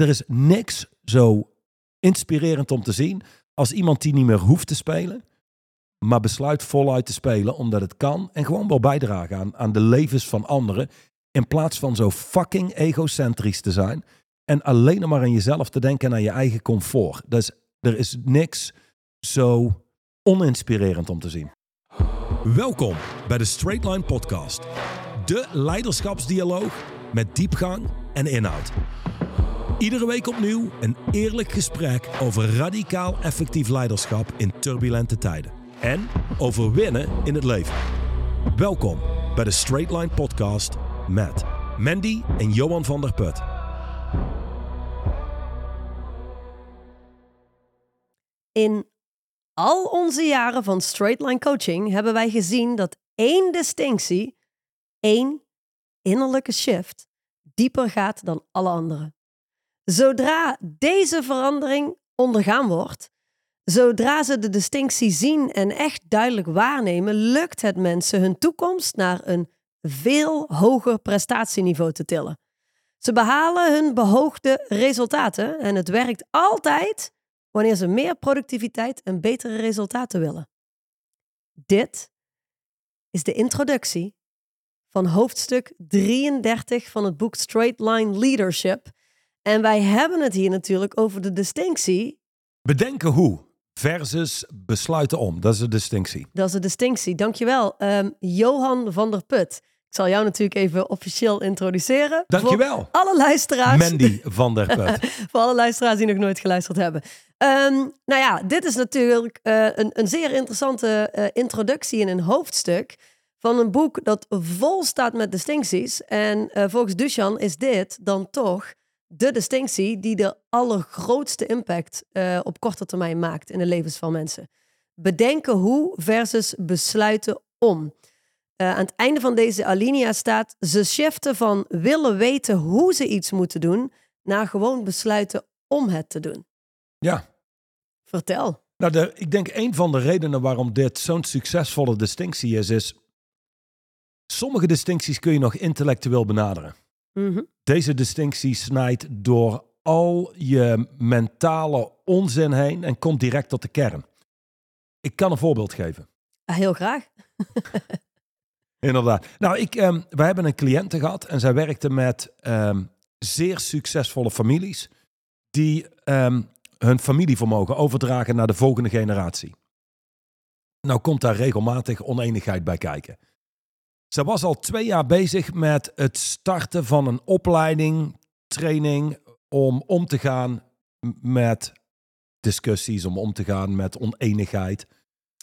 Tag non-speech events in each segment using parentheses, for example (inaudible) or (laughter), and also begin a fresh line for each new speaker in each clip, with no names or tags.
er is niks zo inspirerend om te zien als iemand die niet meer hoeft te spelen, maar besluit voluit te spelen omdat het kan en gewoon wel bijdragen aan, aan de levens van anderen. In plaats van zo fucking egocentrisch te zijn en alleen maar aan jezelf te denken en aan je eigen comfort. Dus er is niks zo oninspirerend om te zien. Welkom bij de Straight Line Podcast. De leiderschapsdialoog met diepgang en inhoud. Iedere week opnieuw een eerlijk gesprek over radicaal effectief leiderschap in turbulente tijden. En over winnen in het leven. Welkom bij de Straight Line Podcast met Mandy en Johan van der Put.
In al onze jaren van straight line coaching hebben wij gezien dat één distinctie, één innerlijke shift, dieper gaat dan alle andere. Zodra deze verandering ondergaan wordt, zodra ze de distinctie zien en echt duidelijk waarnemen, lukt het mensen hun toekomst naar een veel hoger prestatieniveau te tillen. Ze behalen hun behoogde resultaten en het werkt altijd wanneer ze meer productiviteit en betere resultaten willen. Dit is de introductie van hoofdstuk 33 van het boek Straight Line Leadership. En wij hebben het hier natuurlijk over de distinctie.
Bedenken hoe versus besluiten om. Dat is de distinctie.
Dat is de distinctie. Dankjewel. Um, Johan van der Put. Ik zal jou natuurlijk even officieel introduceren.
Dankjewel.
Voor alle luisteraars.
Mandy van der (laughs) Put.
voor alle luisteraars die nog nooit geluisterd hebben. Um, nou ja, dit is natuurlijk uh, een, een zeer interessante uh, introductie in een hoofdstuk van een boek dat vol staat met distincties. En uh, volgens Duchan is dit dan toch de distinctie die de allergrootste impact op korte termijn maakt in de levens van mensen. Bedenken hoe versus besluiten om. aan het einde van deze alinea staat: ze shiften van willen weten hoe ze iets moeten doen, naar gewoon besluiten om het te doen.
Ja,
Vertel.
Nou, de, ik denk een van de redenen waarom dit zo'n succesvolle distinctie is, is sommige distincties kun je nog intellectueel benaderen.
Mm -hmm.
Deze distinctie snijdt door al je mentale onzin heen en komt direct tot de kern. Ik kan een voorbeeld geven.
Heel graag. (laughs)
Inderdaad. Nou, ik, um, wij hebben een cliënte gehad en zij werkte met um, zeer succesvolle families die um, hun familievermogen overdragen naar de volgende generatie. Nou komt daar regelmatig oneenigheid bij kijken. Ze was al twee jaar bezig met het starten van een opleiding, training om om te gaan met discussies, om om te gaan met oneenigheid.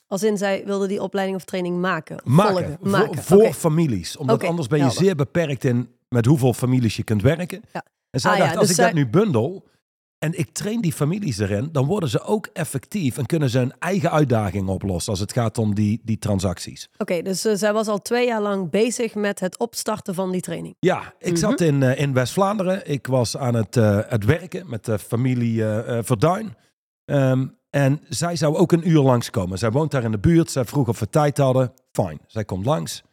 Als in zij wilde die opleiding of training maken?
Maken,
volgen, maken.
voor, okay. families. Omdat okay. anders ben je
Helder.
zeer beperkt in met hoeveel families je kunt werken.
Ja.
En zij
Ah,
dacht,
ja,
als
dus
ik dat nu bundel en ik train die families erin, dan worden ze ook effectief en kunnen ze hun eigen uitdagingen oplossen als het gaat om die, die transacties.
Oké, dus eh, zij was al twee jaar lang bezig met het opstarten van die training.
Ja, ik zat in, eh, in West-Vlaanderen. Ik was aan het, eh, het werken met de familie Verduin. Ehm, en zij zou ook een uur langskomen. Zij woont daar in de buurt. Zij vroeg of we tijd hadden. Fijn, zij komt langs.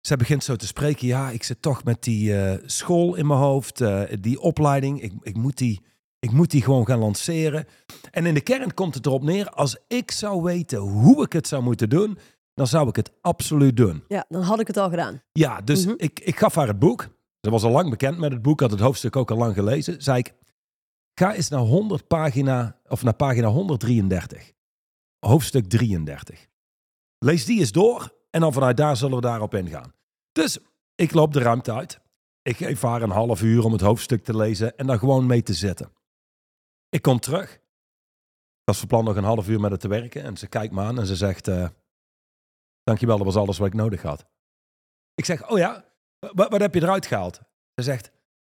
Zij begint zo te spreken. Ja, ik zit toch met die school in mijn hoofd. die opleiding. Ik, ik, moet die, ik moet die gewoon gaan lanceren. En in de kern komt het erop neer. Als ik zou weten hoe ik het zou moeten doen. Dan zou ik het absoluut doen.
Ja, dan had ik het al gedaan.
Ja, dus
Mhm.
ik, ik gaf haar het boek. Ze was al lang bekend met het boek, had het hoofdstuk ook al lang gelezen. Zei ik, ga eens naar 100 pagina, of naar pagina 133. Hoofdstuk 33. Lees die eens door en dan vanuit daar zullen we daarop ingaan. Dus ik loop de ruimte uit. Ik geef haar een half uur om het hoofdstuk te lezen en dan gewoon mee te zitten. Ik kom terug. Ik was van nog een half uur met het te werken. En ze kijkt me aan en ze zegt, eh, dankjewel, dat was alles wat ik nodig had. Ik zeg, oh ja, wat, wat heb je eruit gehaald? Ze zegt,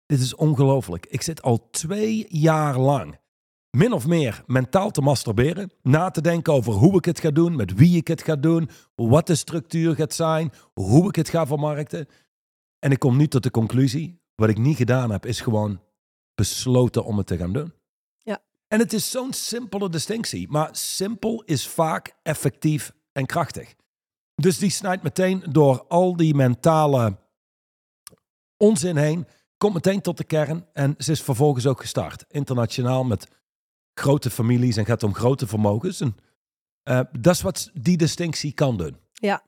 dit is ongelooflijk. Ik zit al twee jaar lang min of meer mentaal te masturberen. Na te denken over hoe ik het ga doen, met wie ik het ga doen, wat de structuur gaat zijn, hoe ik het ga vermarkten. En ik kom nu tot de conclusie, wat ik niet gedaan heb, is gewoon besloten om het te gaan doen. En het is zo'n simpele distinctie, maar simpel is vaak effectief en krachtig. Dus die snijdt meteen door al die mentale onzin heen, komt meteen tot de kern en ze is vervolgens ook gestart. Internationaal met grote families en gaat om grote vermogens. En, eh, dat is wat die distinctie kan doen.
Ja,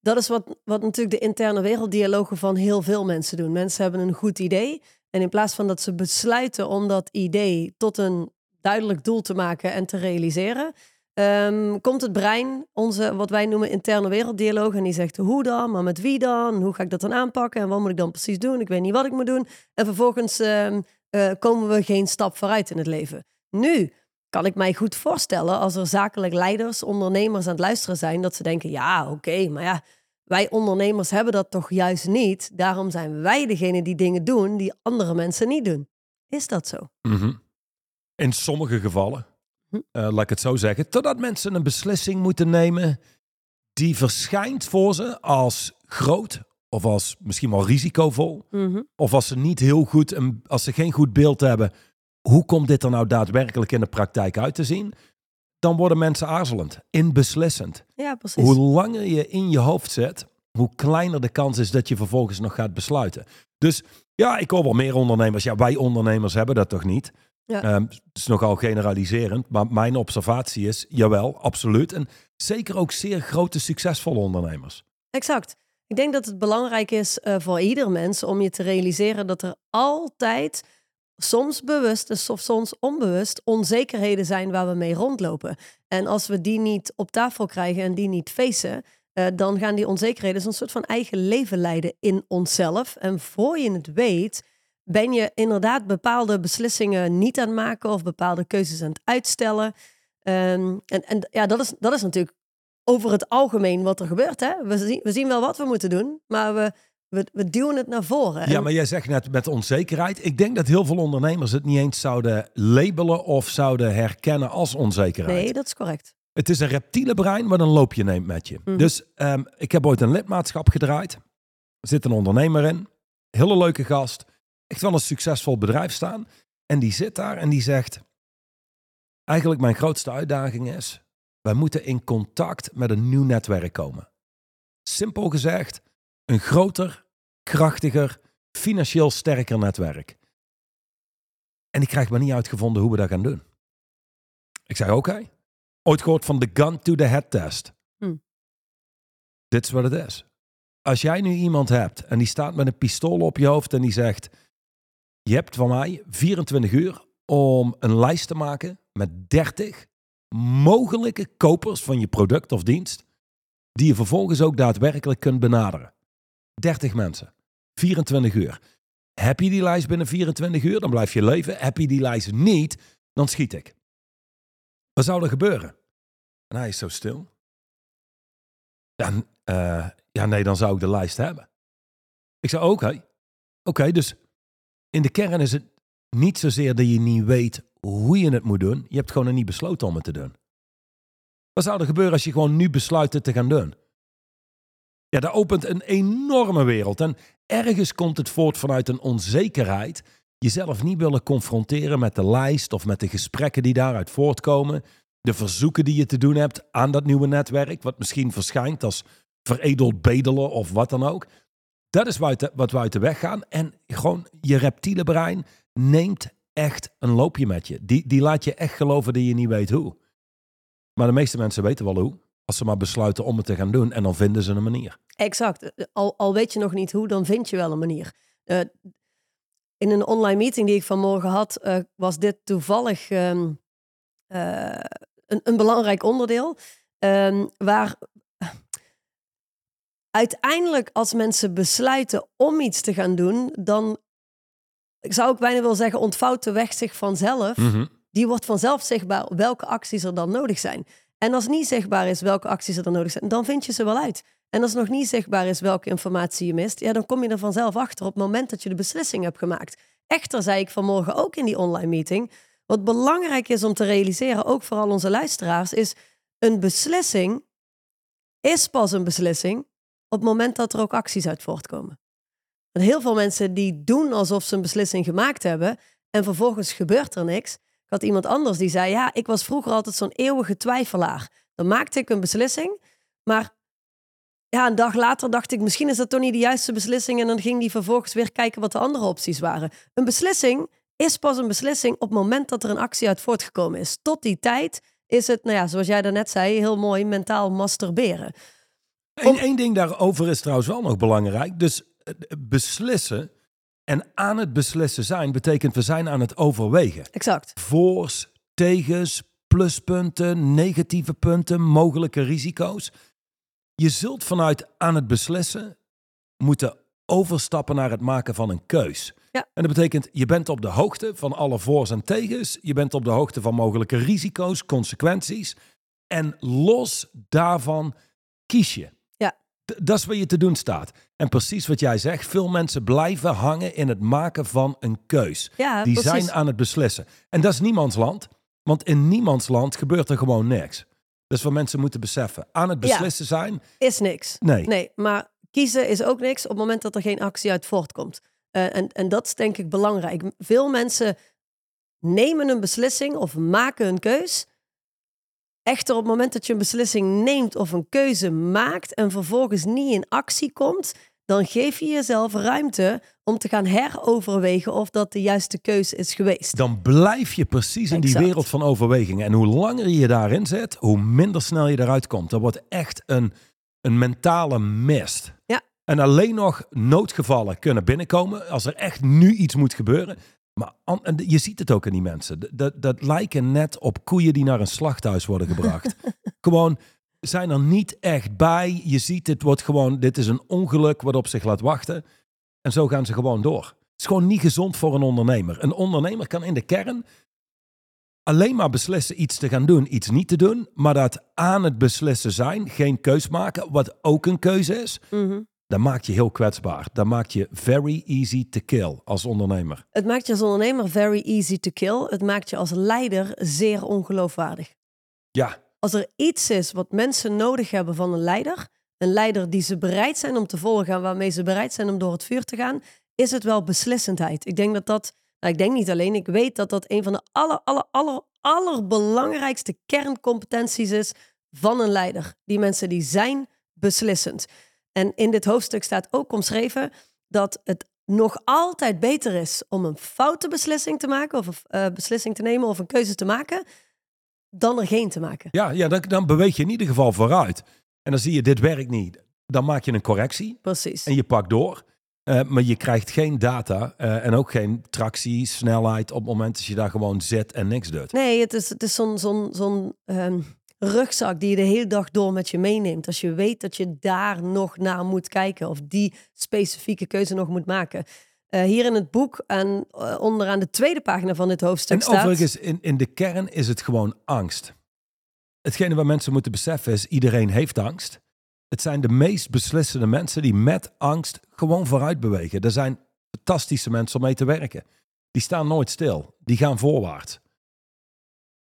dat is wat, wat natuurlijk de interne werelddialogen van heel veel mensen doen. Mensen hebben een goed idee en in plaats van dat ze besluiten om dat idee tot een duidelijk doel te maken en te realiseren, ehm, komt het brein, onze wat wij noemen interne werelddialoog, en die zegt hoe dan, maar met wie dan, hoe ga ik dat dan aanpakken en wat moet ik dan precies doen, ik weet niet wat ik moet doen. En vervolgens ehm, eh, komen we geen stap vooruit in het leven. Nu kan ik mij goed voorstellen als er zakelijk leiders, ondernemers aan het luisteren zijn, dat ze denken, ja oké, maar ja, wij ondernemers hebben dat toch juist niet. Daarom zijn wij degene die dingen doen die andere mensen niet doen. Is dat zo?
Mhm. In sommige gevallen,
Hm.
eh, laat ik het zo zeggen, totdat mensen een beslissing moeten nemen die verschijnt voor ze als groot of als misschien wel risicovol.
Mhm.
Of als ze niet heel goed, een- als ze geen goed beeld hebben, hoe komt dit er nou daadwerkelijk in de praktijk uit te zien? Dan worden mensen aarzelend, inbeslissend.
Ja, precies.
Hoe langer je in je hoofd zit, hoe kleiner de kans is dat je vervolgens nog gaat besluiten. Dus ja, ik hoor wel meer ondernemers. Ja, wij ondernemers hebben dat toch niet?
Ja.
Ehm, het is nogal generaliserend, maar mijn observatie is, jawel, absoluut. En zeker ook zeer grote, succesvolle ondernemers.
Exact. Ik denk dat het belangrijk is eh, voor ieder mens om je te realiseren dat er altijd, soms bewust en soms- onbewust, onzekerheden zijn waar we mee rondlopen. En als we die niet op tafel krijgen en die niet facen, eh, dan gaan die onzekerheden een soort van eigen leven leiden in onszelf. En voor je het weet, ben je inderdaad bepaalde beslissingen niet aan het maken of bepaalde keuzes aan het uitstellen. Ehm, en en ja, dat is, dat is natuurlijk over het algemeen wat er gebeurt. Hè? We, zien, we zien wel wat we moeten doen, maar we, we, we duwen het naar voren.
Ja, maar jij zegt net met onzekerheid. Ik denk dat heel veel ondernemers het niet eens zouden labelen of zouden herkennen als onzekerheid.
Nee, dat is correct.
Het is een reptiele brein wat een loopje neemt met je.
Mhm.
Dus ehm, ik heb ooit een lidmaatschap gedraaid. Er zit een ondernemer in. Hele leuke gast. Echt wel een succesvol bedrijf staan. En die zit daar en die zegt... Eigenlijk mijn grootste uitdaging is... Wij moeten in contact met een nieuw netwerk komen. Simpel gezegd, een groter, krachtiger, financieel sterker netwerk. En ik krijg maar niet uitgevonden hoe we dat gaan doen. Ik zeg oké. Ooit gehoord van de gun to the head test.
Hm.
Dit is wat het is. Als jij nu iemand hebt en die staat met een pistool op je hoofd en die zegt: Je hebt van mij 24 uur om een lijst te maken met 30 mogelijke kopers van je product of dienst, die je vervolgens ook daadwerkelijk kunt benaderen. 30 mensen. 24 uur. Heb je die lijst binnen 24 uur, dan blijf je leven. Heb je die lijst niet, dan schiet ik. Wat zou er gebeuren? En hij is zo stil. Ja, n- eh, ja, nee, dan zou ik de lijst hebben. Ik zei, oké. Oké, dus in de kern is het niet zozeer dat je niet weet hoe je het moet doen. Je hebt gewoon nog niet besloten om het te doen. Wat zou er gebeuren als je gewoon nu besluit het te gaan doen? Ja, dat opent een enorme wereld. En ergens komt het voort vanuit een onzekerheid. Jezelf niet willen confronteren met de lijst of met de gesprekken die daaruit voortkomen. De verzoeken die je te doen hebt aan dat nieuwe netwerk, wat misschien verschijnt als veredeld bedelen of wat dan ook. Dat is wat we uit de weg gaan. En gewoon je reptiele brein neemt echt een loopje met je. Die, die laat je echt geloven dat je niet weet hoe. Maar de meeste mensen weten wel hoe. Als ze maar besluiten om het te gaan doen en dan vinden ze een manier.
Exact. Al, al weet je nog niet hoe, dan vind je wel een manier. Eh, in een online meeting die ik vanmorgen had, eh, was dit toevallig ehm, eh, een, een belangrijk onderdeel. Ehm, waar uiteindelijk als mensen besluiten om iets te gaan doen, dan ik zou ik bijna wel zeggen, ontvouwt de weg zich vanzelf. Die wordt vanzelf zichtbaar welke acties er dan nodig zijn. En als niet zichtbaar is welke acties er dan nodig zijn, dan vind je ze wel uit. En als nog niet zichtbaar is welke informatie je mist, ja, dan kom je er vanzelf achter op het moment dat je de beslissing hebt gemaakt. Echter zei ik vanmorgen ook in die online meeting, wat belangrijk is om te realiseren, ook voor al onze luisteraars, is een beslissing is pas een beslissing op het moment dat er ook acties uit voortkomen. Want heel veel mensen die doen alsof ze een beslissing gemaakt hebben en vervolgens gebeurt er niks. Ik had iemand anders die zei, ja, ik was vroeger altijd zo'n eeuwige twijfelaar. Dan maakte ik een beslissing, maar ja, een dag later dacht ik, misschien is dat toch niet de juiste beslissing. En dan ging die vervolgens weer kijken wat de andere opties waren. Een beslissing is pas een beslissing op het moment dat er een actie uit voortgekomen is. Tot die tijd is het, nou ja, zoals jij daarnet zei, heel mooi mentaal masturberen.
Eén ding daarover is trouwens wel nog belangrijk. Dus eh, beslissen en aan het beslissen zijn betekent we zijn aan het overwegen.
Exact.
Voors, tegens, pluspunten, negatieve punten, mogelijke risico's. Je zult vanuit aan het beslissen moeten overstappen naar het maken van een keus.
Ja.
En dat betekent, je bent op de hoogte van alle voors en tegens. Je bent op de hoogte van mogelijke risico's, consequenties. En los daarvan kies je. Dat is wat je te doen staat. En precies wat jij zegt, veel mensen blijven hangen in het maken van een keus.
Ja,
Die
precies.
zijn aan het beslissen. En dat is niemands land. Want in niemands land gebeurt er gewoon niks. Dat is wat mensen moeten beseffen. Aan het
Ja.
beslissen zijn,
Is niks.
nee.
Nee, maar kiezen is ook niks op het moment dat er geen actie uit voortkomt. Eh, en, en dat is denk ik belangrijk. Veel mensen nemen een beslissing of maken een keus. Echter, op het moment dat je een beslissing neemt of een keuze maakt en vervolgens niet in actie komt, dan geef je jezelf ruimte om te gaan heroverwegen of dat de juiste keuze is geweest.
Dan blijf je precies in die wereld van overwegingen. En hoe langer je daarin zit, hoe minder snel je eruit komt. Dat wordt echt een, een mentale mist.
Ja.
En alleen nog noodgevallen kunnen binnenkomen als er echt nu iets moet gebeuren. Maar an- en je ziet het ook in die mensen. Dat, dat lijken net op koeien die naar een slachthuis worden gebracht. (laughs) gewoon zijn er niet echt bij. Je ziet, het wordt gewoon, dit is een ongeluk wat op zich laat wachten. En zo gaan ze gewoon door. Het is gewoon niet gezond voor een ondernemer. Een ondernemer kan in de kern alleen maar beslissen iets te gaan doen, iets niet te doen. Maar dat aan het beslissen zijn, geen keus maken, wat ook een keuze is,
Mhm.
Dat maakt je heel kwetsbaar. Dat maakt je very easy to kill als ondernemer.
Het maakt je als ondernemer very easy to kill. Het maakt je als leider zeer ongeloofwaardig.
Ja,
Als er iets is wat mensen nodig hebben van een leider, een leider die ze bereid zijn om te volgen en waarmee ze bereid zijn om door het vuur te gaan, is het wel beslissendheid. Ik denk dat dat, nou, ik denk niet alleen, ik weet dat dat een van de aller, aller, aller, allerbelangrijkste kerncompetenties is van een leider. Die mensen die zijn beslissend. En in dit hoofdstuk staat ook omschreven dat het nog altijd beter is om een foute beslissing te maken of een eh, beslissing te nemen of een keuze te maken dan er geen te maken.
ja, ja dan, dan beweeg je in ieder geval vooruit. En dan zie je, dit werkt niet. Dan maak je een correctie
Precies.
en je pakt door. Eh, maar je krijgt geen data eh, en ook geen tractie, snelheid op het moment dat je daar gewoon zit en niks doet.
Nee, het is, het is zo'n zo'n zo'n ehm, rugzak die je de hele dag door met je meeneemt. Als je weet dat je daar nog naar moet kijken of die specifieke keuze nog moet maken. Eh, hier in het boek, en eh, onderaan de tweede pagina van dit hoofdstuk
En
staat...
overigens, in, in de kern is het gewoon angst. Hetgene wat mensen moeten beseffen is, iedereen heeft angst. Het zijn de meest beslissende mensen die met angst gewoon vooruit bewegen. Er zijn fantastische mensen om mee te werken. Die staan nooit stil. Die gaan voorwaarts.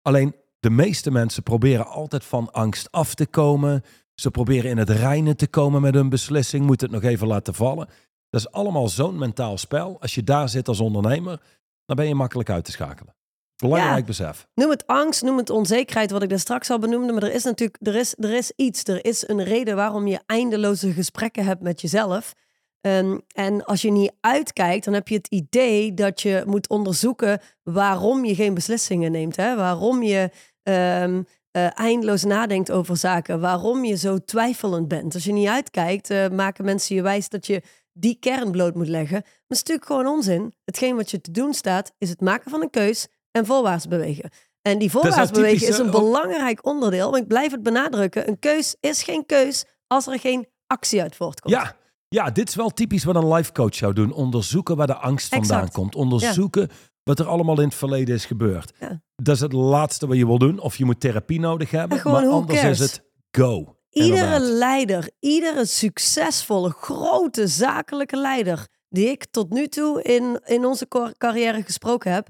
Alleen de meeste mensen proberen altijd van angst af te komen. Ze proberen in het reinen te komen met hun beslissing. Moeten het nog even laten vallen. Dat is allemaal zo'n mentaal spel. Als je daar zit als ondernemer, dan ben je makkelijk uit te schakelen. Belangrijk
Ja.
besef.
Noem het angst, noem het onzekerheid, wat ik daar straks al benoemde. Maar er is natuurlijk er is, er is iets. Er is een reden waarom je eindeloze gesprekken hebt met jezelf. Ehm, en als je niet uitkijkt, dan heb je het idee dat je moet onderzoeken waarom je geen beslissingen neemt. Hè? Waarom je eh, eindeloos nadenkt over zaken. Waarom je zo twijfelend bent. Als je niet uitkijkt, eh, maken mensen je wijs dat je die kern bloot moet leggen. Maar het is natuurlijk gewoon onzin. Hetgeen wat je te doen staat, is het maken van een keus en voorwaarts bewegen. En die voorwaarts bewegen is een belangrijk onderdeel. Maar ik blijf het benadrukken. Een keus is geen keus als er geen actie uit voortkomt.
Ja, ja, dit is wel typisch wat een life coach zou doen. Onderzoeken waar de angst vandaan
Exact.
komt. Onderzoeken wat er allemaal in het verleden is gebeurd.
Ja.
Dat is het laatste wat je wil doen. Of je moet therapie nodig hebben.
Gewoon,
maar anders
cares?
is het go.
Iedere
Inderdaad.
leider, iedere succesvolle, grote zakelijke leider die ik tot nu toe in, in onze carrière gesproken heb.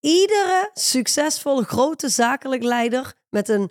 Iedere succesvolle, grote zakelijk leider met een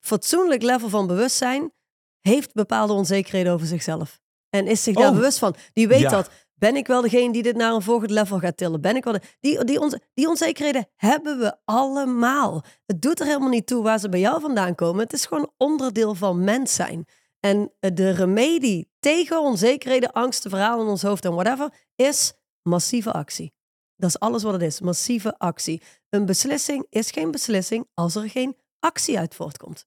fatsoenlijk level van bewustzijn heeft bepaalde onzekerheden over zichzelf. En is zich daar
Oh.
bewust van. Die weet
Ja.
dat. Ben ik wel degene die dit naar een volgend level gaat tillen? Ben ik wel de- die, die, onze, die onzekerheden hebben we allemaal. Het doet er helemaal niet toe waar ze bij jou vandaan komen. Het is gewoon onderdeel van mens zijn. En eh, de remedie tegen onzekerheden, angsten, verhalen in ons hoofd en whatever, is massieve actie. Dat is alles wat het is, massieve actie. Een beslissing is geen beslissing als er geen actie uit voortkomt.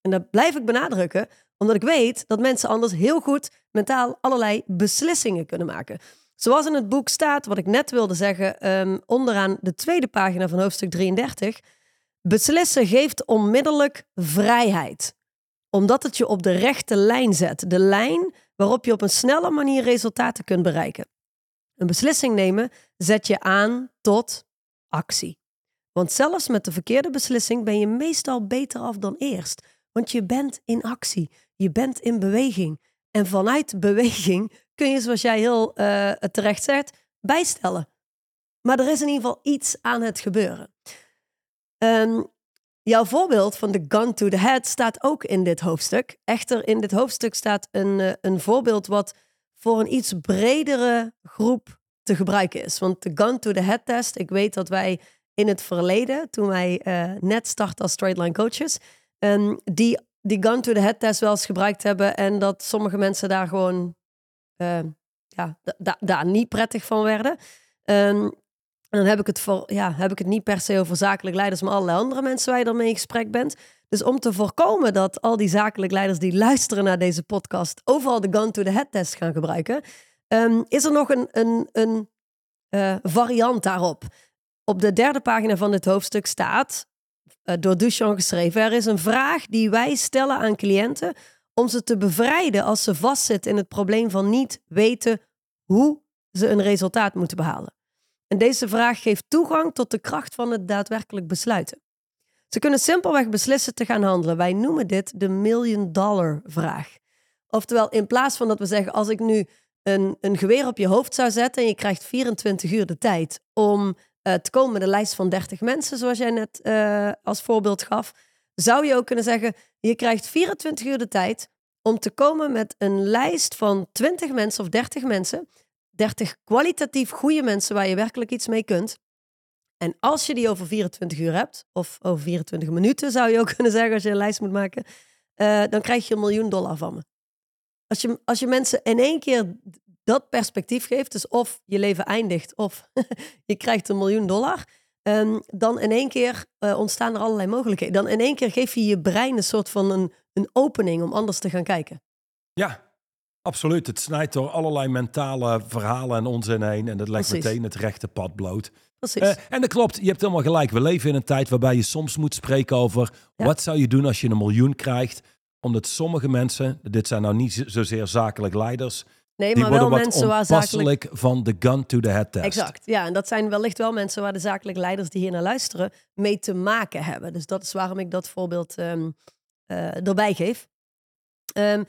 En dat blijf ik benadrukken, omdat ik weet dat mensen anders heel goed mentaal allerlei beslissingen kunnen maken. Zoals in het boek staat, wat ik net wilde zeggen, ehm, onderaan de tweede pagina van hoofdstuk 33. Beslissen geeft onmiddellijk vrijheid, omdat het je op de rechte lijn zet. De lijn waarop je op een snelle manier resultaten kunt bereiken. Een beslissing nemen zet je aan tot actie. Want zelfs met de verkeerde beslissing ben je meestal beter af dan eerst. Want je bent in actie, je bent in beweging. En vanuit beweging kun je, zoals jij heel uh, terecht zegt, bijstellen. Maar er is in ieder geval iets aan het gebeuren. Um, jouw voorbeeld van de gun to the head staat ook in dit hoofdstuk. Echter, in dit hoofdstuk staat een, uh, een voorbeeld wat voor een iets bredere groep te gebruiken is. Want de gun to the head test, ik weet dat wij in het verleden, toen wij uh, net startten als straight line coaches, um, die, die gun to the head test wel eens gebruikt hebben en dat sommige mensen daar gewoon uh, ja, daar niet prettig van werden. En dan heb ik, het voor, ja, heb ik het niet per se over zakelijk leiders, maar allerlei andere mensen waar je dan mee in gesprek bent. Dus om te voorkomen dat al die zakelijk leiders die luisteren naar deze podcast overal de gun to the head test gaan gebruiken, is er nog een, een, een uh, variant daarop. Op de derde pagina van dit hoofdstuk staat, door Duchamp geschreven, er is een vraag die wij stellen aan cliënten om ze te bevrijden als ze vastzitten in het probleem van niet weten hoe ze een resultaat moeten behalen. En deze vraag geeft toegang tot de kracht van het daadwerkelijk besluiten. Ze kunnen simpelweg beslissen te gaan handelen. Wij noemen dit de million dollar vraag. Oftewel, in plaats van dat we zeggen, als ik nu een, een geweer op je hoofd zou zetten en je krijgt 24 uur de tijd om uh, te komen met een lijst van 30 mensen, zoals jij net uh, als voorbeeld gaf, zou je ook kunnen zeggen, je krijgt 24 uur de tijd om te komen met een lijst van 20 mensen of 30 mensen, 30 kwalitatief goede mensen waar je werkelijk iets mee kunt. En als je die over 24 uur hebt, of over 24 minuten zou je ook (laughs) kunnen zeggen als je een lijst moet maken, uh, dan krijg je een miljoen dollar van me. Als je, als je mensen in één keer dat perspectief geeft, dus of je leven eindigt of (laughs) je krijgt een miljoen dollar, um, dan in één keer uh, ontstaan er allerlei mogelijkheden. Dan in één keer geef je je brein een soort van een, een opening om anders te gaan kijken.
Ja, absoluut. Het snijdt door allerlei mentale verhalen en onzin heen en dat legt Precies. meteen het rechte pad bloot.
Precies. Uh,
en dat klopt, je hebt helemaal gelijk. We leven in een tijd waarbij je soms moet spreken over ja. wat zou je doen als je een miljoen krijgt. Omdat sommige mensen, dit zijn nou niet zozeer zakelijk leiders,
Nee, die maar wel mensen waar zakelijk...
van de gun to the head test.
Exact, ja. En dat zijn wellicht wel mensen waar de zakelijke leiders die hier naar luisteren mee te maken hebben. Dus dat is waarom ik dat voorbeeld um, uh, erbij geef. Um,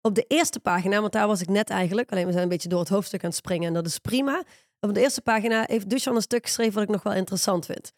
op de eerste pagina, want daar was ik net eigenlijk, alleen we zijn een beetje door het hoofdstuk aan het springen en dat is prima. Op de eerste pagina heeft Duchan een stuk geschreven wat ik nog wel interessant vind.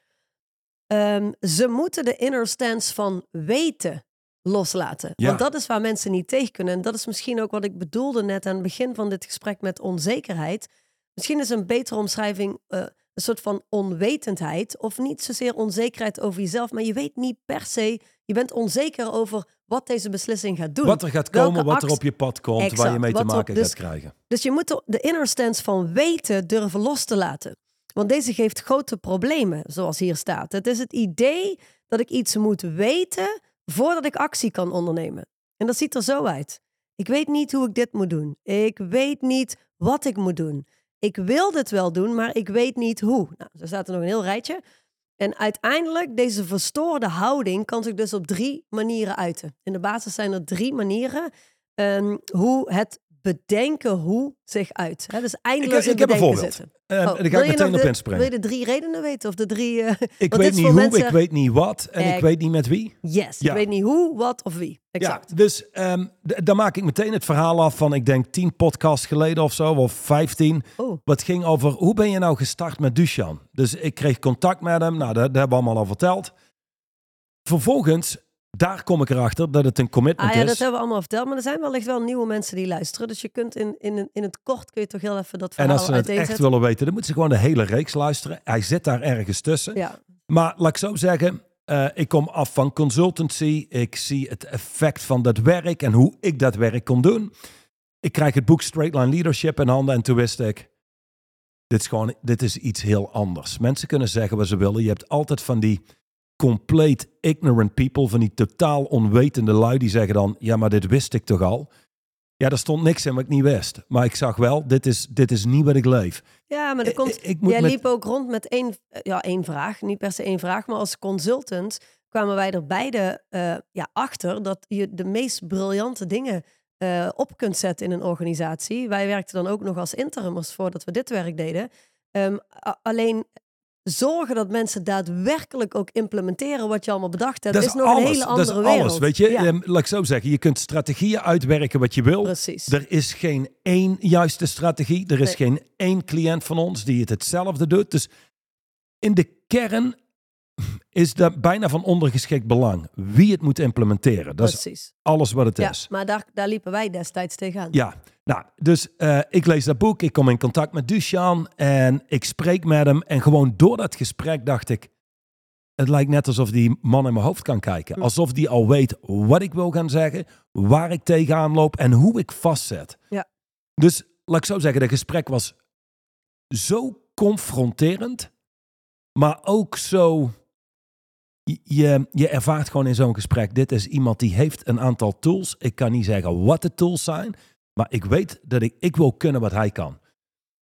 Um, ze moeten de inner stance van weten loslaten. Want dat is waar mensen niet tegen kunnen. En dat is misschien ook wat ik bedoelde net aan het begin van dit gesprek met onzekerheid. Misschien is een betere omschrijving uh, een soort van onwetendheid. Of niet zozeer onzekerheid over jezelf, maar je weet niet per se. Je bent onzeker over wat deze beslissing gaat doen.
Wat er gaat komen, wat er op je pad komt, exact, waar je mee te maken dus, gaat krijgen.
Dus je moet de inner stance van weten durven los te laten. Want deze geeft grote problemen, zoals hier staat. Het is het idee dat ik iets moet weten voordat ik actie kan ondernemen. En dat ziet er zo uit. Ik weet niet hoe ik dit moet doen. Ik weet niet wat ik moet doen. Ik wil dit wel doen, maar ik weet niet hoe. Nou, zo staat er nog een heel rijtje. En uiteindelijk, deze verstoorde houding kan zich dus op drie manieren uiten. In de basis zijn er drie manieren um, hoe het bedenken hoe zich uit. Hè? Dus eindeloos ik, ik, in bedenken zitten.
Uh, oh, dan ga ik meteen op inspringen.
Wil je de drie redenen weten? Of de drie... Uh,
ik weet niet hoe, mensen... ik weet niet wat en ik weet niet met wie.
Yes, ja. ik weet niet hoe, wat of wie. Exact.
Ja, dus um, dan maak ik meteen het verhaal af van, ik denk, tien podcasts geleden of zo, of vijftien. Oh. Wat ging over, hoe ben je nou gestart met Duchan? Dus ik kreeg contact met hem, nou, dat, dat hebben we allemaal al verteld. Vervolgens daar kom ik erachter dat het een commitment
ah, ja,
is.
Dat hebben we allemaal verteld. Maar er zijn wellicht wel nieuwe mensen die luisteren. Dus je kunt in, in, in het kort kun je toch heel even dat verhaal
En als ze het echt willen weten, dan moeten ze gewoon de hele reeks luisteren. Hij zit daar ergens tussen.
Ja.
Maar laat ik zo zeggen, eh, ik kom af van consultancy. Ik zie het effect van dat werk en hoe ik dat werk kon doen. Ik krijg het boek Straight Line Leadership in handen en toen wist ik, dit is gewoon, dit is iets heel anders. Mensen kunnen zeggen wat ze willen. Je hebt altijd van die compleet ignorant people, van die totaal onwetende lui die zeggen dan, ja, maar dit wist ik toch al. Ja, er stond niks in wat ik niet wist. Maar ik zag wel, dit is, dit is niet wat ik leef.
Ja, maar er komt,
ik
jij
met-
liep ook rond met één, ja, één vraag. Niet per se één vraag, maar als consultant kwamen wij er beide eh, ja, achter dat je de meest briljante dingen eh, op kunt zetten in een organisatie. Wij werkten dan ook nog als interimers voordat we dit werk deden. Ehm, alleen zorgen dat mensen daadwerkelijk ook implementeren wat je allemaal bedacht hebt,
Dat
is, nog een hele andere
dat is
wereld.
alles, weet je.
Ja,
Ehm, laat ik zo zeggen, je kunt strategieën uitwerken wat je wil.
precies.
Er is geen één juiste strategie. Er is
Nee.
geen één cliënt van ons die het hetzelfde doet. Dus in de kern is dat bijna van ondergeschikt belang. Wie het moet implementeren. Dat is
precies.
alles wat het
Ja,
is.
maar daar, daar liepen wij destijds tegenaan.
Ja, nou, dus eh, ik lees dat boek. Ik kom in contact met Duchan en ik spreek met hem. En gewoon door dat gesprek dacht ik... Het lijkt net alsof die man in mijn hoofd kan kijken.
Hm.
Alsof die al weet wat ik wil gaan zeggen, waar ik tegenaan loop en hoe ik vastzet.
Ja.
Dus laat ik zo zeggen, dat gesprek was zo confronterend, maar ook zo... Je, je ervaart gewoon in zo'n gesprek, dit is iemand die heeft een aantal tools. Ik kan niet zeggen wat de tools zijn, maar ik weet dat ik, ik wil kunnen wat hij kan.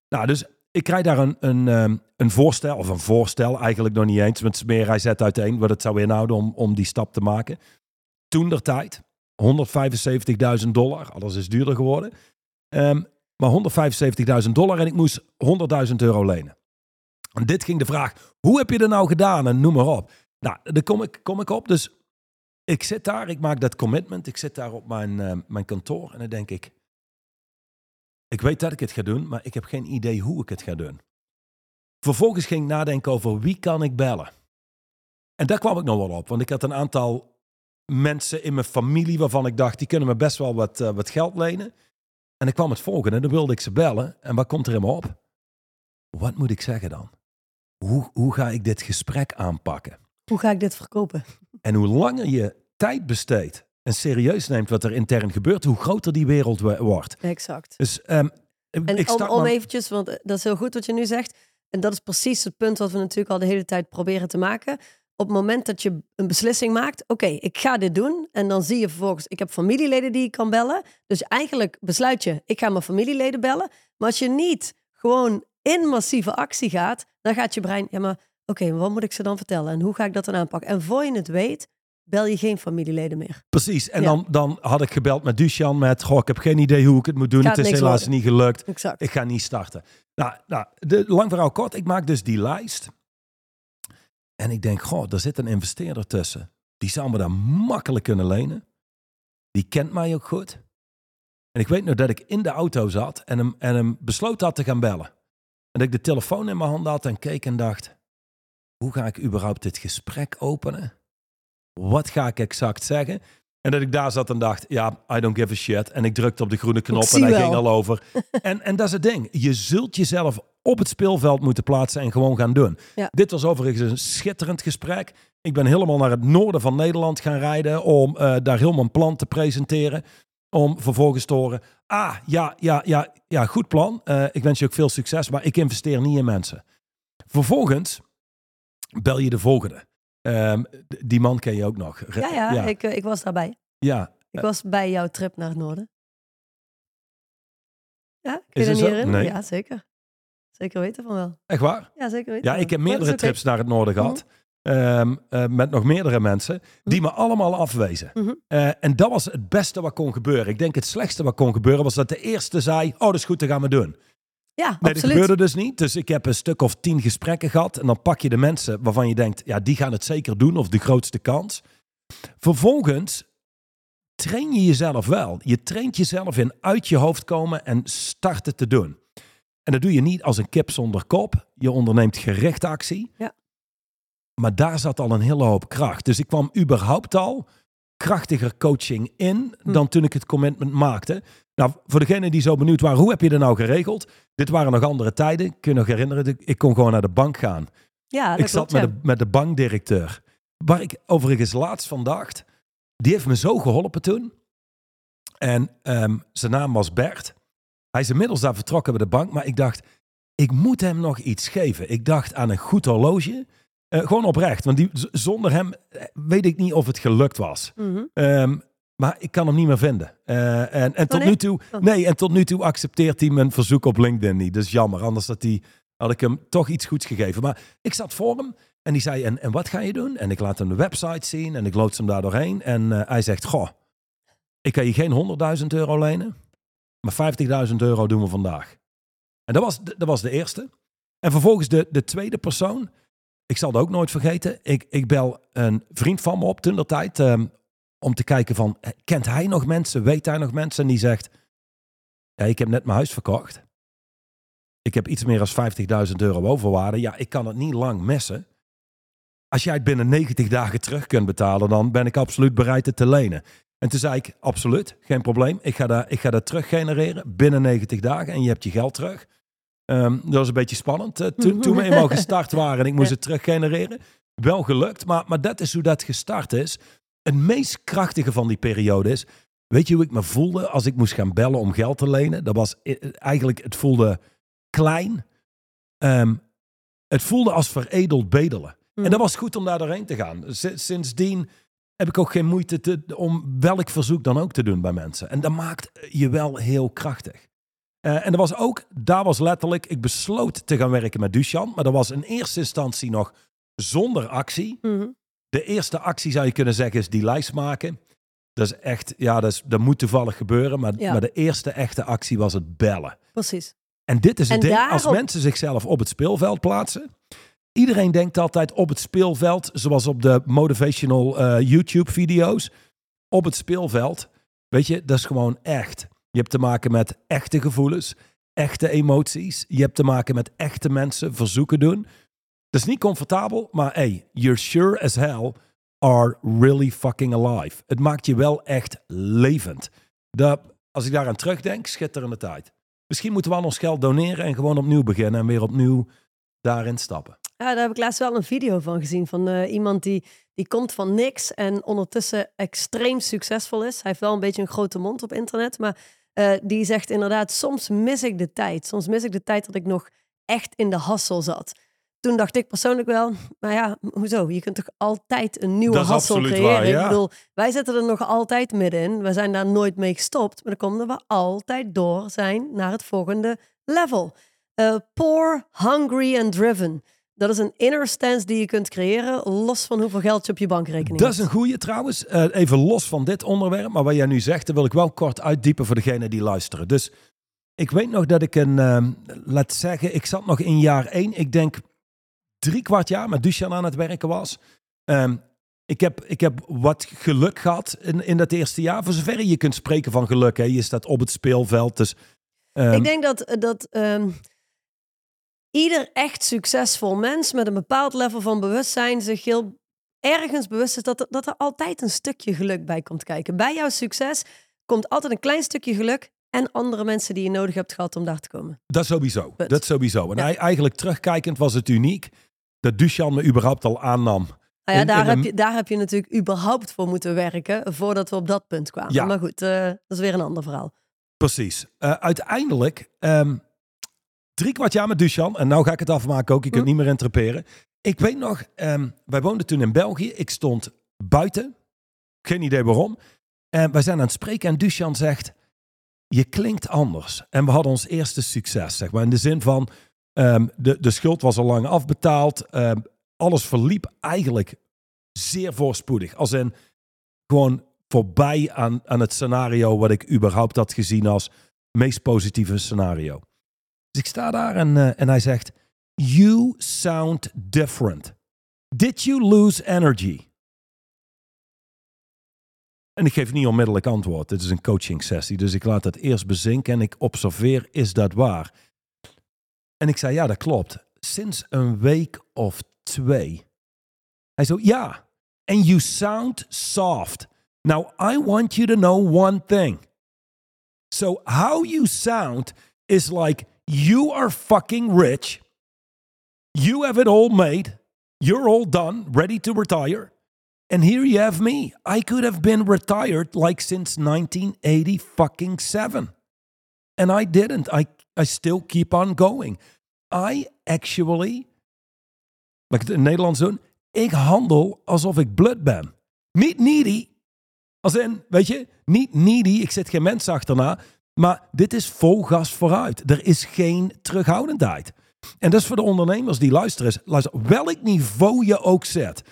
Nou, dus ik krijg daar een, een, ehm, een voorstel, of een voorstel eigenlijk nog niet eens, want meer hij zet uiteen wat het zou inhouden om, om die stap te maken. Toen der tijd, 175.000 dollar, alles is duurder geworden. Ehm, maar 175.000 dollar en ik moest 100.000 euro lenen. En dit ging de vraag, hoe heb je dat nou gedaan en noem maar op. Nou, daar kom ik, kom ik op. Dus ik zit daar, ik maak dat commitment. Ik zit daar op mijn, eh, mijn kantoor en dan denk ik, ik weet dat ik het ga doen, maar ik heb geen idee hoe ik het ga doen. Vervolgens ging ik nadenken over wie kan ik bellen. En daar kwam ik nog wel op, want ik had een aantal mensen in mijn familie waarvan ik dacht, die kunnen me best wel wat, eh, wat geld lenen. En dan kwam het volgende, dan wilde ik ze bellen. En wat komt er in me op? Wat moet ik zeggen dan? Hoe, hoe ga ik dit gesprek aanpakken?
Hoe ga ik dit verkopen?
En hoe langer je tijd besteedt en serieus neemt wat er intern gebeurt, hoe groter die wereld wo- wordt.
Exact.
Dus ehm,
En
ik
om, om eventjes, want eh, dat is heel goed wat je nu zegt. En dat is precies het punt wat we natuurlijk al de hele tijd proberen te maken. Op het moment dat je een beslissing maakt, oké, ik ga dit doen. En dan zie je vervolgens, ik heb familieleden die ik kan bellen. Dus eigenlijk besluit je, ik ga mijn familieleden bellen. Maar als je niet gewoon in massieve actie gaat, dan gaat je brein, ja maar oké, maar wat moet ik ze dan vertellen? En hoe ga ik dat dan aanpakken? En voor je het weet, bel je geen familieleden meer.
Precies. En
Ja.
dan, dan had ik gebeld met Duchan met, goh, ik heb geen idee hoe ik het moet doen.
Gaat
het is helaas
worden.
niet gelukt.
Exact.
Ik ga niet starten. Nou, nou de, lang verhaal kort. Ik maak dus die lijst. En ik denk, goh, er zit een investeerder tussen. Die zou me daar makkelijk kunnen lenen. Die kent mij ook goed. En ik weet nog dat ik in de auto zat en hem, en hem besloten had te gaan bellen. En dat ik de telefoon in mijn hand had en keek en dacht, hoe ga ik überhaupt dit gesprek openen? Wat ga ik exact zeggen? En dat ik daar zat en dacht, ja, I don't give a shit. En ik drukte op de groene knop en hij
wel.
ging al over. (laughs) en, en dat is het ding. Je zult jezelf op het speelveld moeten plaatsen en gewoon gaan doen.
Ja.
Dit was overigens een schitterend gesprek. Ik ben helemaal naar het noorden van Nederland gaan rijden om eh, daar helemaal een plan te presenteren. Om vervolgens te horen, ah, ja, ja, ja, ja, goed plan. Eh, ik wens je ook veel succes, maar ik investeer niet in mensen. Vervolgens bel je de volgende. Ehm, die man ken je ook nog.
Ja, ja,
ja,
Ik, eh, ik was daarbij.
ja.
Ik was bij jouw trip naar het noorden. Ja, kun je dat niet herinneren?
Nee.
Ja, zeker. Zeker weten van wel.
Echt waar?
Ja, zeker weten
Ja, ik heb meerdere trips naar het noorden gehad. Ehm, eh, met nog meerdere mensen. Die me allemaal afwezen.
Mhm.
Eh, en dat was het beste wat kon gebeuren. Ik denk het slechtste wat kon gebeuren was dat de eerste zei... Oh, dat is goed, dat gaan we doen.
Ja,
Nee, dat gebeurde dus niet. Dus ik heb een stuk of tien gesprekken gehad. En dan pak je de mensen waarvan je denkt... Ja, die gaan het zeker doen. Of de grootste kans. Vervolgens train je jezelf wel. Je traint jezelf in uit je hoofd komen en starten te doen. En dat doe je niet als een kip zonder kop. Je onderneemt gerichte actie.
Ja.
Maar daar zat al een hele hoop kracht. Dus ik kwam überhaupt al krachtiger coaching in
Hm.
dan toen ik het commitment maakte. Nou, voor degenen die zo benieuwd waren, hoe heb je dat nou geregeld? Dit waren nog andere tijden. Kun je nog herinneren? Ik kon gewoon naar de bank gaan.
Ja, dat
ik zat
klopt,
met,
ja.
de, met de bankdirecteur. waar ik overigens laatst van dacht, die heeft me zo geholpen toen. En ehm, zijn naam was Bert. Hij is inmiddels daar vertrokken bij de bank, maar ik dacht, ik moet hem nog iets geven. Ik dacht aan een goed horloge. Eh, gewoon oprecht, want die, zonder hem eh, weet ik niet of het gelukt was.
Mhm.
Ehm, maar ik kan hem niet meer vinden. Eh, en, en tot
nee?
nu toe,
Oh.
nee, en tot nu toe accepteert hij mijn verzoek op LinkedIn niet. Dus jammer, anders had, hij, had ik hem toch iets goeds gegeven. Maar ik zat voor hem en die zei, en, en wat ga je doen? En ik laat hem de website zien en ik loods hem daar doorheen. En hij zegt, goh, ik kan je geen 100.000 euro lenen, maar 50.000 euro doen we vandaag. En dat was, de- dat was de eerste. En vervolgens de, de tweede persoon. Ik zal het ook nooit vergeten. Ik, ik bel een vriend van me op toen dat tijd. ehm, om te kijken van, eh, kent hij nog mensen? Weet hij nog mensen? En die zegt, ja, ik heb net mijn huis verkocht. Ik heb iets meer dan 50.000 euro overwaarde. Ja, ik kan het niet lang missen. Als jij het binnen 90 dagen terug kunt betalen, dan ben ik absoluut bereid het te lenen. En toen zei ik, absoluut, geen probleem. Ik ga dat, ik ga dat terug genereren binnen 90 dagen en je hebt je geld terug. Ehm, dat was een beetje spannend. eh, toen, toen we eenmaal gestart waren en ik moest het terug genereren. Wel gelukt, maar, maar dat is hoe dat gestart is. Het meest krachtige van die periode is... Weet je hoe ik me voelde als ik moest gaan bellen om geld te lenen? Dat was eh, eigenlijk, het voelde klein. Ehm, het voelde als veredeld bedelen. En dat was goed om daar doorheen te gaan. Sindsdien heb ik ook geen moeite te, om welk verzoek dan ook te doen bij mensen. En dat maakt je wel heel krachtig. Eh, en dat was ook, daar was letterlijk, ik besloot te gaan werken met Duchan. Maar dat was in eerste instantie nog zonder actie.
Mhm.
De eerste actie zou je kunnen zeggen is die lijst maken. Dat is echt, ja, dat, is, dat moet toevallig gebeuren. Maar,
Ja.
maar de eerste echte actie was het bellen.
Precies.
En dit is het ding, als mensen zichzelf op het speelveld plaatsen. Iedereen denkt altijd op het speelveld, zoals op de motivational eh, YouTube-video's. Op het speelveld, weet je, dat is gewoon echt. Je hebt te maken met echte gevoelens, echte emoties. Je hebt te maken met echte mensen verzoeken doen. Dat is niet comfortabel, maar hey, you're sure as hell are really fucking alive. Het maakt je wel echt levend. Als ik daaraan terugdenk, schitterende tijd. Misschien moeten we al ons geld doneren en gewoon opnieuw beginnen en weer opnieuw daarin stappen.
Ja, daar heb ik laatst wel een video van gezien. Van eh, iemand die, die komt van niks en ondertussen extreem succesvol is. Hij heeft wel een beetje een grote mond op internet. Maar eh, die zegt inderdaad, soms mis ik de tijd. Soms mis ik de tijd dat ik nog echt in de hassel zat. Toen dacht ik persoonlijk wel, maar ja, hoezo? Je kunt toch altijd een nieuwe hassel creëren?
waar, ja.
Ik bedoel, wij zitten er nog altijd middenin. We zijn daar nooit mee gestopt. Maar dan komen we altijd door zijn naar het volgende level. Eh, poor, hungry and driven. Dat is een inner stance die je kunt creëren, los van hoeveel geld je op je bankrekening
Dat is een goede trouwens. Eh, even los van dit onderwerp, maar wat jij nu zegt, dat wil ik wel kort uitdiepen voor degenen die luisteren. Dus ik weet nog dat ik een, ehm, laat zeggen, ik zat nog in jaar één, ik denk drie kwart jaar met Duchan aan het werken was. Ehm, ik, heb, ik heb wat geluk gehad in, in dat eerste jaar. Voor zover je kunt spreken van geluk. Hè. Je staat op het speelveld. Dus, ehm,
Ik denk dat, dat ieder echt succesvol mens met een bepaald level van bewustzijn zich heel ergens bewust is dat, er- dat er altijd een stukje geluk bij komt kijken. Bij jouw succes komt altijd een klein stukje geluk en andere mensen die je nodig hebt gehad om daar te komen.
Dat sowieso. Dat sowieso. En
Ja.
eigenlijk terugkijkend was het uniek dat Duchan me überhaupt al aannam.
Nou ja,
In-
daar,
in
heb
een-
je, daar heb je natuurlijk überhaupt voor moeten werken voordat we op dat punt kwamen.
Ja.
Maar goed, eh, dat is weer een ander verhaal.
Precies. Eh, uiteindelijk, ehm, drie kwart jaar met Duchan. En nou ga ik het afmaken ook. Je kunt
Hm.
niet meer interpreteren. Ik weet nog, ehm, wij woonden toen in België. Ik stond buiten. Geen idee waarom. En wij zijn aan het spreken en Duchan zegt... Je klinkt anders. En we hadden ons eerste succes, zeg maar. In de zin van, ehm, de, de schuld was al lang afbetaald. Ehm, alles verliep eigenlijk zeer voorspoedig. Als in gewoon voorbij aan, aan het scenario wat ik überhaupt had gezien als meest positieve scenario. Ik sta daar en, eh, en hij zegt: You sound different. Did you lose energy? En ik geef niet onmiddellijk antwoord. Dit is een coaching sessie, dus ik laat het eerst bezinken en ik observeer: is dat waar? En ik zei: Ja, dat klopt. Sinds een week of twee. Hij zo: Ja. And you sound soft. Now, I want you to know one thing. So, how you sound is like you are fucking rich. You have it all made. You're all done, ready to retire. And here you have me. I could have been retired like since 1980 fucking 7. And I didn't. I, I still keep on going. I actually, like in Nederlands doen, ik handel alsof ik bloed ben. Niet needy. Als in, weet je, niet needy, ik zit geen mens achterna. Maar dit is vol gas vooruit. Er is geen terughoudendheid. En dat is voor de ondernemers die luisteren. Is, luister, welk niveau je ook zet.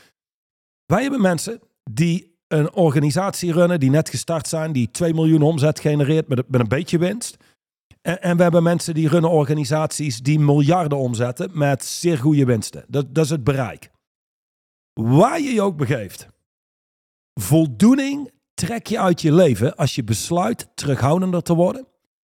Wij hebben mensen die een organisatie runnen, die net gestart zijn, die 2 miljoen omzet genereert met, met een beetje winst. En, en, we hebben mensen die runnen organisaties die miljarden omzetten met zeer goede winsten. Dat, dat is het bereik. Waar je je ook begeeft. Voldoening trek je uit je leven als je besluit terughoudender te worden,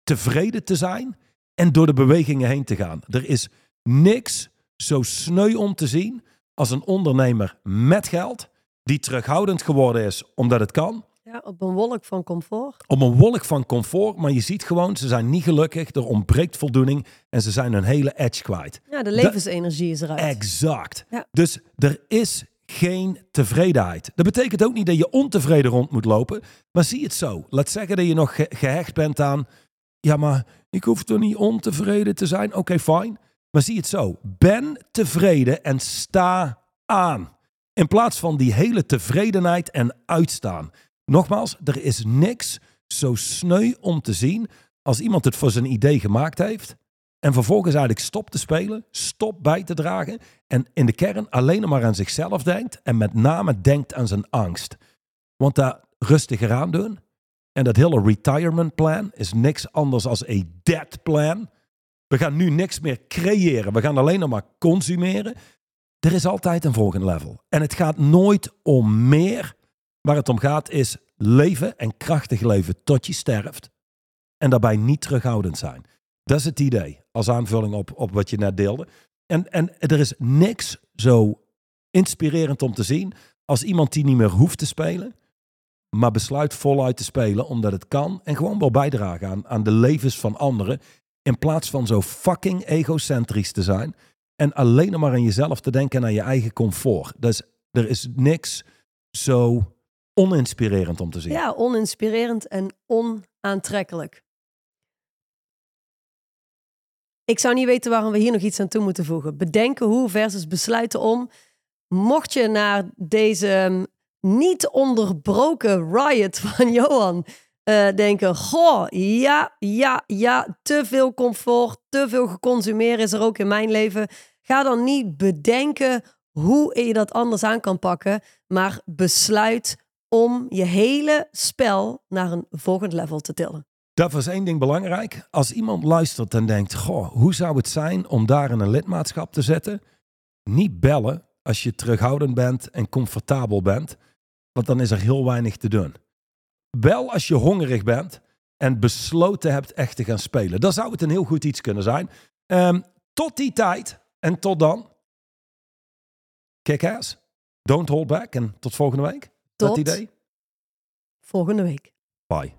tevreden te zijn en door de bewegingen heen te gaan. Er is niks zo sneu om te zien als een ondernemer met geld die terughoudend geworden is omdat het kan.
Ja, op een wolk van comfort.
Op een wolk van comfort, maar je ziet gewoon, ze zijn niet gelukkig, er ontbreekt voldoening en ze zijn hun hele edge kwijt.
Ja, de levensenergie is eruit.
Exact.
Ja.
Dus er is geen tevredenheid. Dat betekent ook niet dat je ontevreden rond moet lopen, maar zie het zo. Laat zeggen dat je nog ge- gehecht bent aan, ja, maar ik hoef toch niet ontevreden te zijn. Oké, fijn. Maar zie het zo. Ben tevreden en sta aan. In plaats van die hele tevredenheid en uitstaan. Nogmaals, er is niks zo sneu om te zien als iemand het voor zijn idee gemaakt heeft. En vervolgens eigenlijk stopt te spelen, stopt bij te dragen. En in de kern alleen maar aan zichzelf denkt. En met name denkt aan zijn angst. Want daar rustiger aan doen. En dat hele retirement plan is niks anders als een dead plan. We gaan nu niks meer creëren. We gaan alleen nog maar consumeren. Er is altijd een volgende level. En het gaat nooit om meer. Waar het om gaat is leven en krachtig leven tot je sterft. En daarbij niet terughoudend zijn. Dat is het idee. Als aanvulling op, op wat je net deelde. En, en er is niks zo inspirerend om te zien als iemand die niet meer hoeft te spelen. Maar besluit voluit te spelen omdat het kan. En gewoon wil bijdragen aan, aan de levens van anderen. In plaats van zo fucking egocentrisch te zijn. En alleen maar aan jezelf te denken en aan je eigen comfort. Dus er is niks zo oninspirerend om te zien.
Ja, oninspirerend en onaantrekkelijk. Ik zou niet weten waarom we hier nog iets aan toe moeten voegen. Bedenken hoe versus besluiten om. Mocht je naar deze um, niet onderbroken riot (laughs) van Johan uh, denken: Goh, ja, ja, ja, te veel comfort, te veel geconsumeerd is er ook in mijn leven. Ga dan niet bedenken hoe je dat anders aan kan pakken, maar besluit om je hele spel naar een volgend level te tillen.
Dat was één ding belangrijk. Als iemand luistert en denkt, goh, hoe zou het zijn om daar in een lidmaatschap te zetten? Niet bellen als je terughoudend bent en comfortabel bent, want dan is er heel weinig te doen. Bel als je hongerig bent en besloten hebt echt te gaan spelen. Dan zou het een heel goed iets kunnen zijn. Um, tot die tijd en tot dan. Kick ass. Don't hold back. En tot volgende week.
Tot
Dat idee?
volgende week.
Bye.